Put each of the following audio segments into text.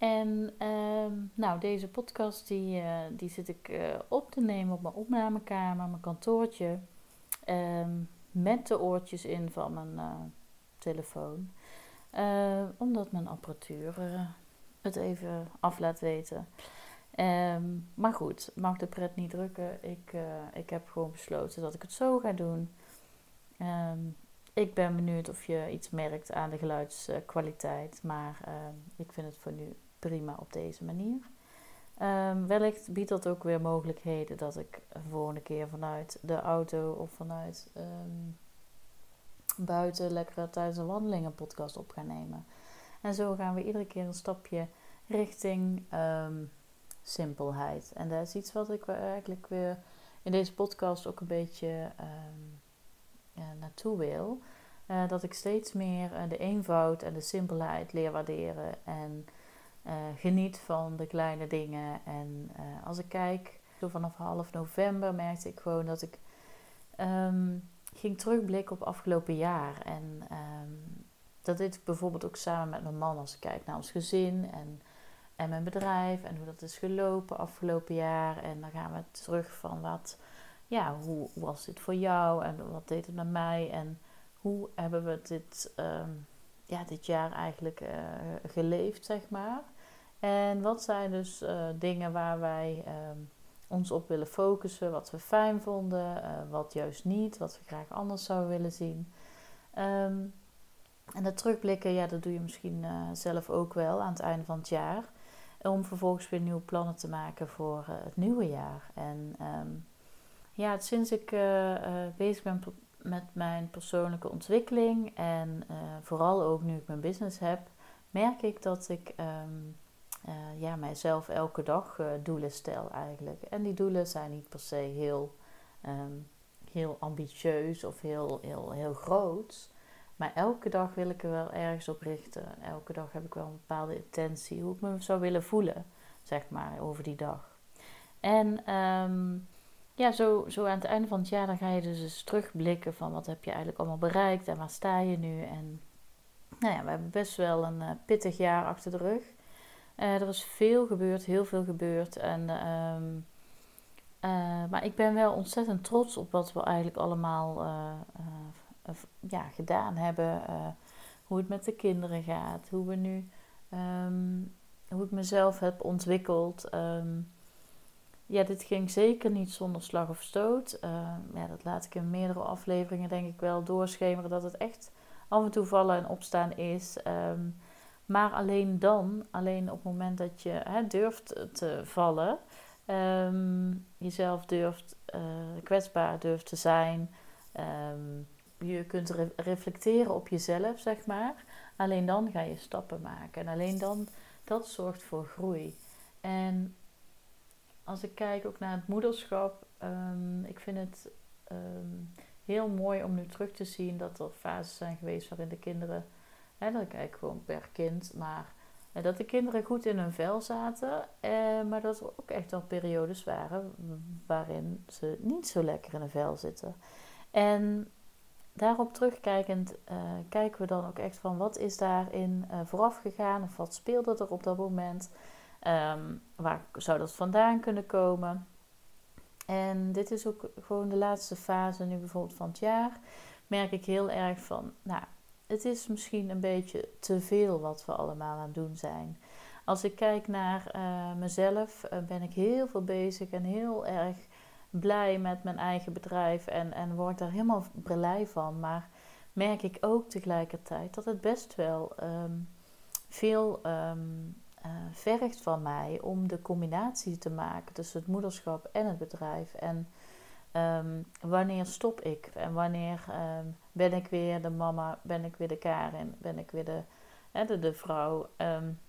En ehm, nou, deze podcast die, uh, die zit ik uh, op te nemen op mijn opnamekamer, mijn kantoortje. Um, met de oortjes in van mijn uh, telefoon. omdat mijn apparatuur het even af laat weten. Um, maar goed, mag de pret niet drukken. Ik, ik heb gewoon besloten dat ik het zo ga doen. ik ben benieuwd of je iets merkt aan de geluidskwaliteit. Maar ik vind het voor nu prima op deze manier. Um, wellicht biedt dat ook weer mogelijkheden dat ik de volgende keer vanuit de auto of vanuit um, buiten lekker tijdens een wandeling een podcast op gaan nemen. En zo gaan we iedere keer een stapje richting um, simpelheid. En dat is iets wat ik eigenlijk weer in deze podcast ook een beetje ja, naartoe wil. Uh, dat ik steeds meer uh, de eenvoud en de simpelheid leer waarderen. En uh, geniet van de kleine dingen. En uh, als ik kijk, vanaf half november merkte ik gewoon dat ik um, ging terugblikken op afgelopen jaar. En um, dat dit bijvoorbeeld ook samen met mijn man, als ik kijk naar ons gezin en, en mijn bedrijf en hoe dat is gelopen afgelopen jaar. En dan gaan we terug van wat, ja, hoe was dit voor jou en wat deed het met mij en hoe hebben we dit. Um, ja, dit jaar eigenlijk uh, geleefd, zeg maar. En wat zijn dus uh, dingen waar wij um, ons op willen focussen, wat we fijn vonden, uh, wat juist niet, wat we graag anders zouden willen zien. Um, en dat terugblikken, ja, dat doe je misschien zelf ook wel aan het einde van het jaar. Om vervolgens weer nieuwe plannen te maken voor het nieuwe jaar. En um, ja, sinds ik bezig ben met mijn persoonlijke ontwikkeling en vooral ook nu ik mijn business heb, merk ik dat ik um, uh, ja, mijzelf elke dag uh, doelen stel eigenlijk. En die doelen zijn niet per se heel, um, heel ambitieus of heel, heel, heel groot. Maar elke dag wil ik er wel ergens op richten. Elke dag heb ik wel een bepaalde intentie, hoe ik me zou willen voelen, zeg maar, over die dag. En um, ja, zo, zo aan het einde van het jaar dan ga je dus terugblikken van wat heb je eigenlijk allemaal bereikt en waar sta je nu. En nou ja, we hebben best wel een uh, pittig jaar achter de rug. Uh, er is veel gebeurd, heel veel gebeurd. En, um, uh, maar ik ben wel ontzettend trots op wat we eigenlijk allemaal ja, gedaan hebben. hoe het met de kinderen gaat. Hoe, we nu, um, hoe ik mezelf heb ontwikkeld. Um, ja, dit ging zeker niet zonder slag of stoot. ja, dat laat ik in meerdere afleveringen denk ik wel doorschemeren. Dat het echt af en toe vallen en opstaan is. Um, maar alleen dan, alleen op het moment dat je hè, durft te vallen, um, jezelf durft uh, kwetsbaar durft te zijn, je kunt re reflecteren op jezelf, zeg maar. Alleen dan ga je stappen maken. En alleen dan, dat zorgt voor groei. En als ik kijk ook naar het moederschap, um, ik vind het heel mooi om nu terug te zien dat er fases zijn geweest waarin de kinderen en dan kijk ik gewoon per kind. Maar eh, dat de kinderen goed in hun vel zaten. Eh, maar dat er ook echt wel periodes waren waarin ze niet zo lekker in hun vel zitten. En daarop terugkijkend uh, kijken we dan ook echt van wat is daarin uh, vooraf gegaan of wat speelde er op dat moment. Um, waar zou dat vandaan kunnen komen? En dit is ook gewoon de laatste fase nu bijvoorbeeld van het jaar. Merk ik heel erg van, nou, het is misschien een beetje te veel wat we allemaal aan het doen zijn. Als ik kijk naar uh, mezelf, uh, ben ik heel veel bezig en heel erg blij met mijn eigen bedrijf en, en word daar helemaal blij van. Maar merk ik ook tegelijkertijd dat het best wel um, veel um, uh, vergt van mij om de combinatie te maken tussen het moederschap en het bedrijf. En Um, wanneer stop ik en wanneer um, ben ik weer de mama, ben ik weer de Karin, ben ik weer de, hè, de, de vrouw um,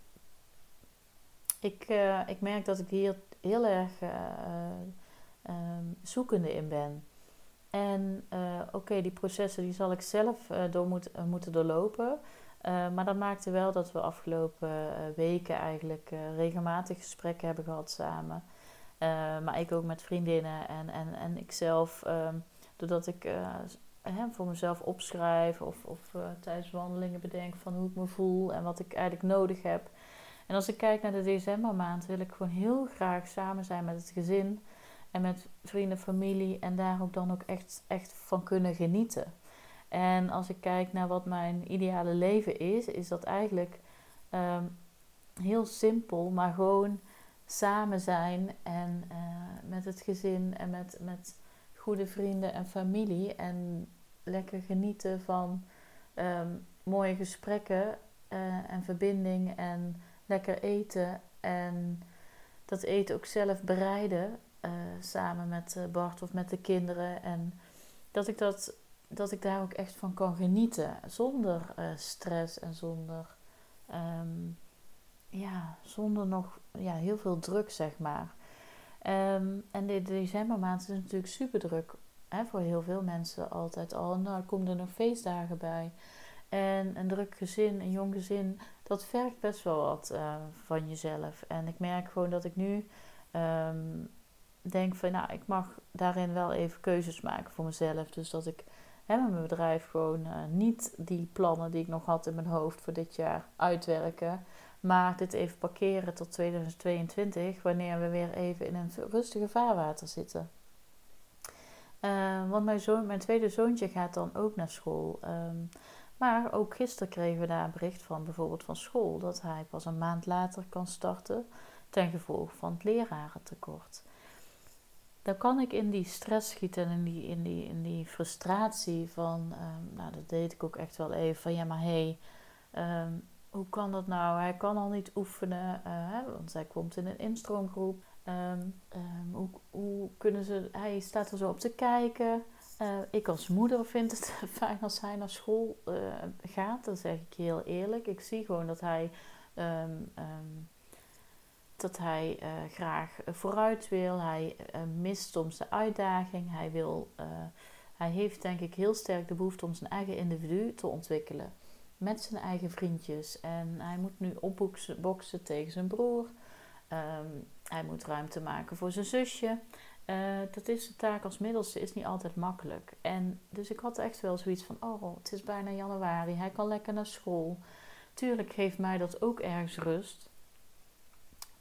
ik, ik merk dat ik hier heel erg ehm, zoekende in ben. En oké, die processen die zal ik zelf door moet, moeten doorlopen. Maar dat maakte wel dat we afgelopen weken eigenlijk regelmatig gesprekken hebben gehad samen. maar ik ook met vriendinnen en, en, en ikzelf, um, doordat ik voor mezelf opschrijf of, of tijdens wandelingen bedenk van hoe ik me voel en wat ik eigenlijk nodig heb. En als ik kijk naar de decembermaand, wil ik gewoon heel graag samen zijn met het gezin en met vrienden, familie en daar ook dan ook echt, echt van kunnen genieten. En als ik kijk naar wat mijn ideale leven is, is dat eigenlijk ehm, heel simpel, maar gewoon samen zijn en uh, met het gezin en met, met goede vrienden en familie. En lekker genieten van ehm, mooie gesprekken uh, en verbinding en lekker eten. En dat eten ook zelf bereiden uh, samen met Bart of met de kinderen. En dat ik, dat, dat ik daar ook echt van kan genieten. Zonder stress en zonder, um, ja, zonder nog ja, heel veel druk, zeg maar. Um, en de decembermaand is natuurlijk super druk hè, voor heel veel mensen altijd al. Nou, komen er nog feestdagen bij. En een druk gezin, een jong gezin, dat vergt best wel wat uh, van jezelf. En ik merk gewoon dat ik nu um, denk van, nou, ik mag daarin wel even keuzes maken voor mezelf. Dus dat ik met mijn bedrijf gewoon uh, niet die plannen die ik nog had in mijn hoofd voor dit jaar uitwerken. Maar dit even parkeren tot 2022, wanneer we weer even in een rustige vaarwater zitten. Uh, want mijn, zoon, mijn tweede zoontje gaat dan ook naar school. Um, maar ook gisteren kregen we daar een bericht van, bijvoorbeeld van school, dat hij pas een maand later kan starten ten gevolge van het lerarentekort. Dan kan ik in die stress schieten en in die, in die, in die frustratie van, um, nou dat deed ik ook echt wel even, van ja maar hé, hey, um, hoe kan dat nou? Hij kan al niet oefenen, hè, want hij komt in een instroomgroep. Um, hoe, hoe, kunnen ze, hij staat er zo op te kijken. Uh, ik als moeder vind het fijn als hij naar school uh, gaat. Dat zeg ik heel eerlijk. Ik zie gewoon dat hij, um, dat hij uh, graag vooruit wil. Hij mist soms de uitdaging. Hij, wil, hij heeft denk ik heel sterk de behoefte om zijn eigen individu te ontwikkelen. Met zijn eigen vriendjes. En hij moet nu opboksen tegen zijn broer. Um, hij moet ruimte maken voor zijn zusje. Dat is de taak als middelste is niet altijd makkelijk. En dus ik had echt wel zoiets van: oh, het is bijna januari, hij kan lekker naar school. Tuurlijk geeft mij dat ook ergens rust.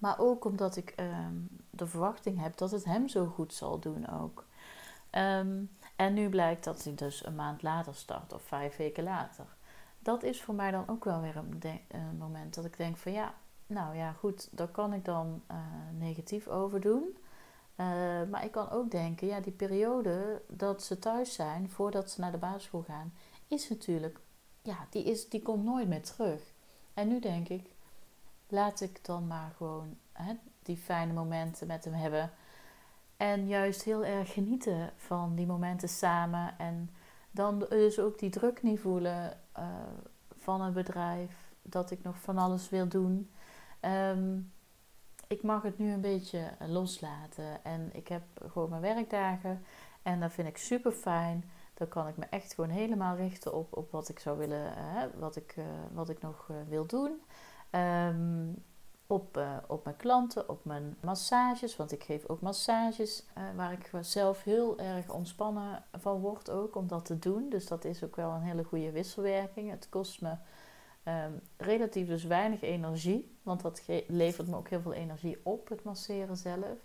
Maar ook omdat ik um, de verwachting heb dat het hem zo goed zal doen ook. Um, en nu blijkt dat hij dus een maand later start of vijf weken later. Dat is voor mij dan ook wel weer een, een moment dat ik denk van ja, nou ja, goed, daar kan ik dan uh, negatief over doen. Uh, maar ik kan ook denken, ja, die periode dat ze thuis zijn voordat ze naar de basisschool gaan, is natuurlijk, ja, die, is, die komt nooit meer terug. En nu denk ik, laat ik dan maar gewoon hè, die fijne momenten met hem hebben. En juist heel erg genieten van die momenten samen. En dan dus ook die druk niet voelen uh, van een bedrijf. Dat ik nog van alles wil doen. Um, ik mag het nu een beetje loslaten. En ik heb gewoon mijn werkdagen. En dat vind ik super fijn. Dan kan ik me echt gewoon helemaal richten op, op wat ik zou willen, uh, wat, ik, uh, wat ik nog uh, wil doen. Um, op, op mijn klanten, op mijn massages. Want ik geef ook massages waar ik zelf heel erg ontspannen van word ook om dat te doen. Dus dat is ook wel een hele goede wisselwerking. Het kost me Um, relatief dus weinig energie, want dat levert me ook heel veel energie op, het masseren zelf.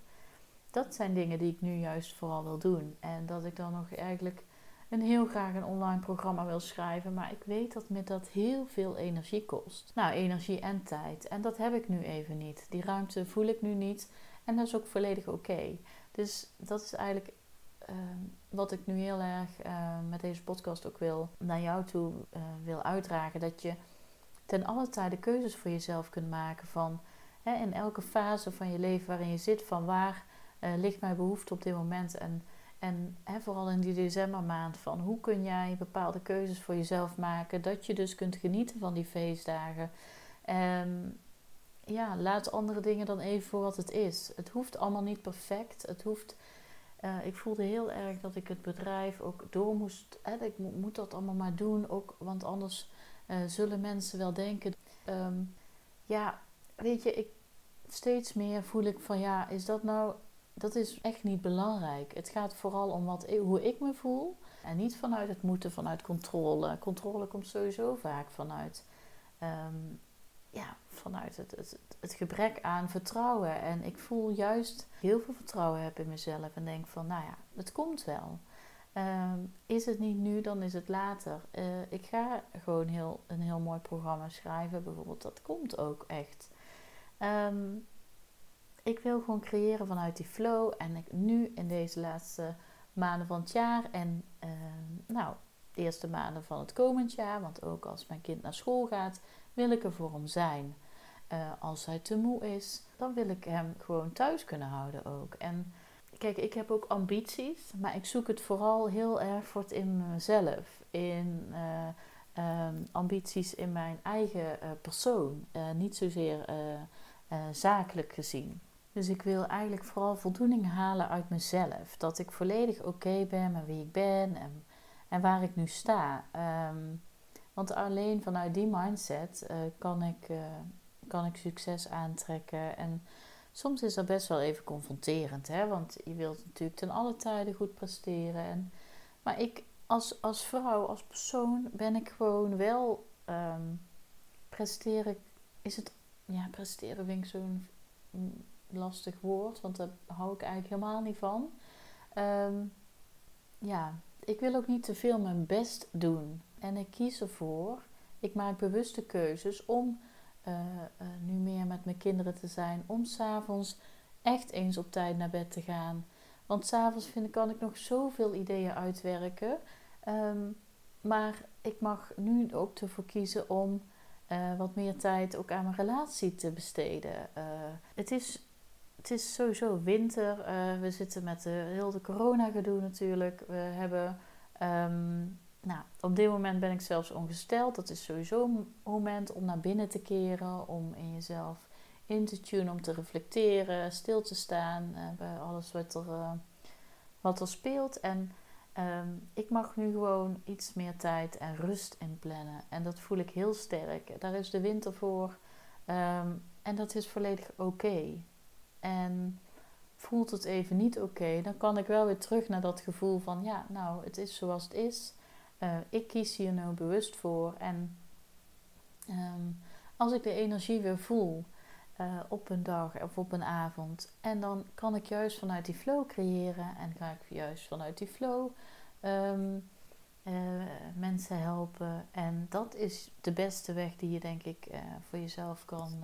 Dat zijn dingen die ik nu juist vooral wil doen. En dat ik dan nog eigenlijk een heel graag een online programma wil schrijven, maar ik weet dat me dat heel veel energie kost. Nou, energie en tijd. En dat heb ik nu even niet. Die ruimte voel ik nu niet. En dat is ook volledig oké. Dus dat is eigenlijk uh, wat ik nu heel erg uh, met deze podcast ook wil naar jou toe uh, wil uitdragen. Dat je ten alle tijde keuzes voor jezelf kunt maken van hè, in elke fase van je leven waarin je zit, van waar uh, ligt mijn behoefte op dit moment en, en hè, vooral in die decembermaand van hoe kun jij bepaalde keuzes voor jezelf maken, dat je dus kunt genieten van die feestdagen. Um, ja, laat andere dingen dan even voor wat het is. Het hoeft allemaal niet perfect. Het hoeft, eh, ik voelde heel erg dat ik het bedrijf ook door moest. Hè, ik moet dat allemaal maar doen, ook, want anders uh, zullen mensen wel denken. Ehm, ja, weet je, ik, steeds meer voel ik van ja, is dat nou. Dat is echt niet belangrijk. Het gaat vooral om wat, hoe ik me voel. En niet vanuit het moeten, vanuit controle. Controle komt sowieso vaak vanuit ehm, ja, vanuit het, het, het, gebrek aan vertrouwen. En ik voel juist heel veel vertrouwen heb in mezelf. En denk van, nou ja, het komt wel. Ehm, is het niet nu, dan is het later. Uh, ik ga gewoon heel, een heel mooi programma schrijven, bijvoorbeeld. Dat komt ook echt. Ehm, ik wil gewoon creëren vanuit die flow. En ik, nu in deze laatste maanden van het jaar en uh, nou, de eerste maanden van het komend jaar, want ook als mijn kind naar school gaat, wil ik er voor hem zijn. Uh, als hij te moe is, dan wil ik hem gewoon thuis kunnen houden ook. En kijk, ik heb ook ambities, maar ik zoek het vooral heel erg voor het in mezelf. In uh, ambities in mijn eigen uh, persoon, niet zozeer zakelijk gezien. Dus ik wil eigenlijk vooral voldoening halen uit mezelf. Dat ik volledig oké ben met wie ik ben en, en waar ik nu sta. Um, want alleen vanuit die mindset uh, kan, ik, uh, kan ik succes aantrekken. En soms is dat best wel even confronterend, hè? want je wilt natuurlijk ten alle tijden goed presteren. En, maar ik als, als vrouw, als persoon, ben ik gewoon wel um, presteren. Is het, ja, presteren vind ik zo'n lastig woord, want daar hou ik eigenlijk helemaal niet van. Um, ja, ik wil ook niet te veel mijn best doen. En ik kies ervoor, ik maak bewuste keuzes om uh, uh, nu meer met mijn kinderen te zijn, om s'avonds echt eens op tijd naar bed te gaan. Want s'avonds kan ik nog zoveel ideeën uitwerken. Um, maar ik mag nu ook ervoor kiezen om uh, wat meer tijd ook aan mijn relatie te besteden. het, is, het is sowieso winter. we zitten met de, heel de corona gedoe natuurlijk. We hebben um, nou, op dit moment ben ik zelfs ongesteld. Dat is sowieso een moment om naar binnen te keren, om in jezelf in te tunen, om te reflecteren, stil te staan uh, bij alles wat er, uh, wat er speelt. En um, ik mag nu gewoon iets meer tijd en rust inplannen. En dat voel ik heel sterk. Daar is de winter voor. Um, en dat is volledig oké. En voelt het even niet oké, dan kan ik wel weer terug naar dat gevoel van ja, nou, het is zoals het is. Uh, ik kies hier nou bewust voor. En um, als ik de energie weer voel uh, op een dag of op een avond, en dan kan ik juist vanuit die flow creëren en ga ik juist vanuit die flow um, uh, mensen helpen. En dat is de beste weg die je denk ik voor jezelf kan,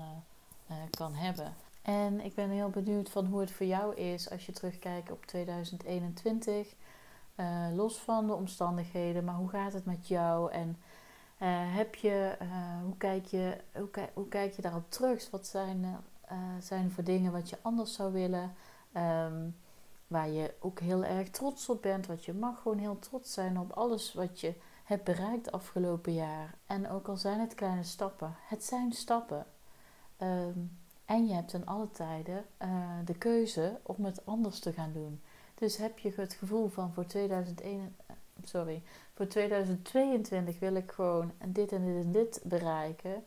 kan hebben. En ik ben heel benieuwd van hoe het voor jou is als je terugkijkt op 2021. Uh, los van de omstandigheden, maar hoe gaat het met jou? En uh, heb je, uh, hoe, kijk je, hoe, kijk je daarop terug? Wat zijn, zijn er voor dingen wat je anders zou willen? Um, waar je ook heel erg trots op bent. Want je mag gewoon heel trots zijn op alles wat je hebt bereikt afgelopen jaar. En ook al zijn het kleine stappen, het zijn stappen. Um, en je hebt ten alle tijden de keuze om het anders te gaan doen. Dus heb je het gevoel van voor 2001, eh, sorry, voor 2022 wil ik gewoon dit en dit en dit bereiken.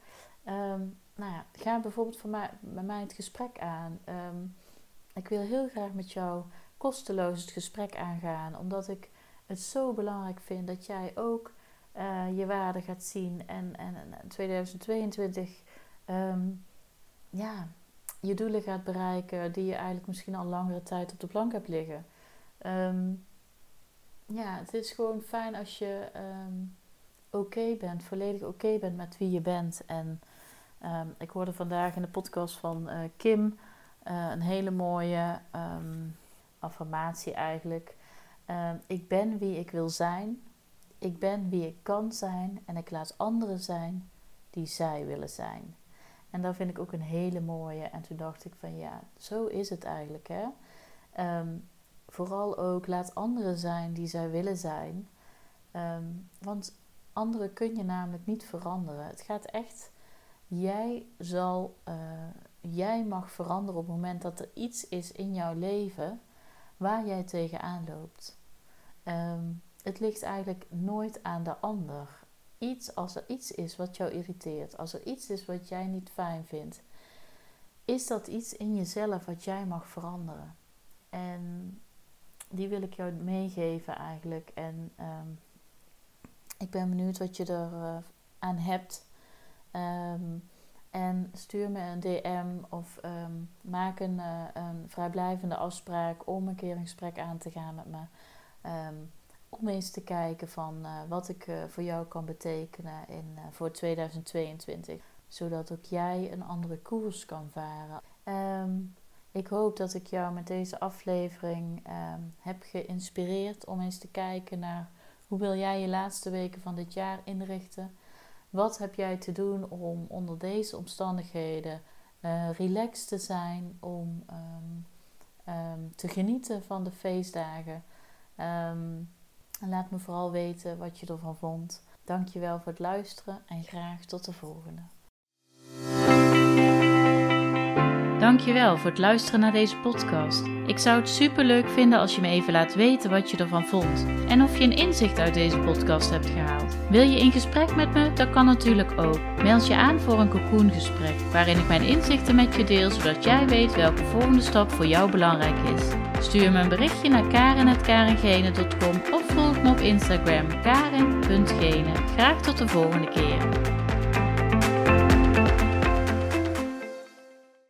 Um, nou ja, ga bijvoorbeeld voor mij, bij mij het gesprek aan. Um, ik wil heel graag met jou kosteloos het gesprek aangaan, omdat ik het zo belangrijk vind dat jij ook uh, je waarde gaat zien en, en, en 2022 um, ehm, ja, je doelen gaat bereiken die je eigenlijk misschien al langere tijd op de plank hebt liggen. Um, ja, het is gewoon fijn als je um, oké bent, volledig oké bent met wie je bent. En um, ik hoorde vandaag in de podcast van uh, Kim uh, een hele mooie affirmatie eigenlijk. ik ben wie ik wil zijn. Ik ben wie ik kan zijn en ik laat anderen zijn die zij willen zijn. En dat vind ik ook een hele mooie. En toen dacht ik van ja, zo is het eigenlijk. Hè? Um, vooral ook laat anderen zijn die zij willen zijn. Um, want anderen kun je namelijk niet veranderen. Het gaat echt jij zal, uh, jij mag veranderen op het moment dat er iets is in jouw leven waar jij tegenaan loopt. Ehm, het ligt eigenlijk nooit aan de ander. Iets, als er iets is wat jou irriteert, als er iets is wat jij niet fijn vindt, is dat iets in jezelf wat jij mag veranderen. En die wil ik jou meegeven eigenlijk. En ehm, ik ben benieuwd wat je er uh, aan hebt. Um, en stuur me een DM of um, maak een, uh, een, vrijblijvende afspraak om een keer een gesprek aan te gaan met me. Om eens te kijken van uh, wat ik voor jou kan betekenen in, voor 2022. Zodat ook jij een andere koers kan varen. Ik hoop dat ik jou met deze aflevering ehm, heb geïnspireerd om eens te kijken naar hoe wil jij je laatste weken van dit jaar inrichten. Wat heb jij te doen om onder deze omstandigheden relaxed te zijn, om ehm, ehm, te genieten van de feestdagen. En laat me vooral weten wat je ervan vond. Dankjewel voor het luisteren en graag tot de volgende. Dankjewel voor het luisteren naar deze podcast. Ik zou het super leuk vinden als je me even laat weten wat je ervan vond en of je een inzicht uit deze podcast hebt gehaald. Wil je in gesprek met me? Dat kan natuurlijk ook. Meld je aan voor een cocoongesprek waarin ik mijn inzichten met je deel zodat jij weet welke volgende stap voor jou belangrijk is. Stuur me een berichtje naar karen.karengene.com of op Instagram karen.gene. Graag tot de volgende keer.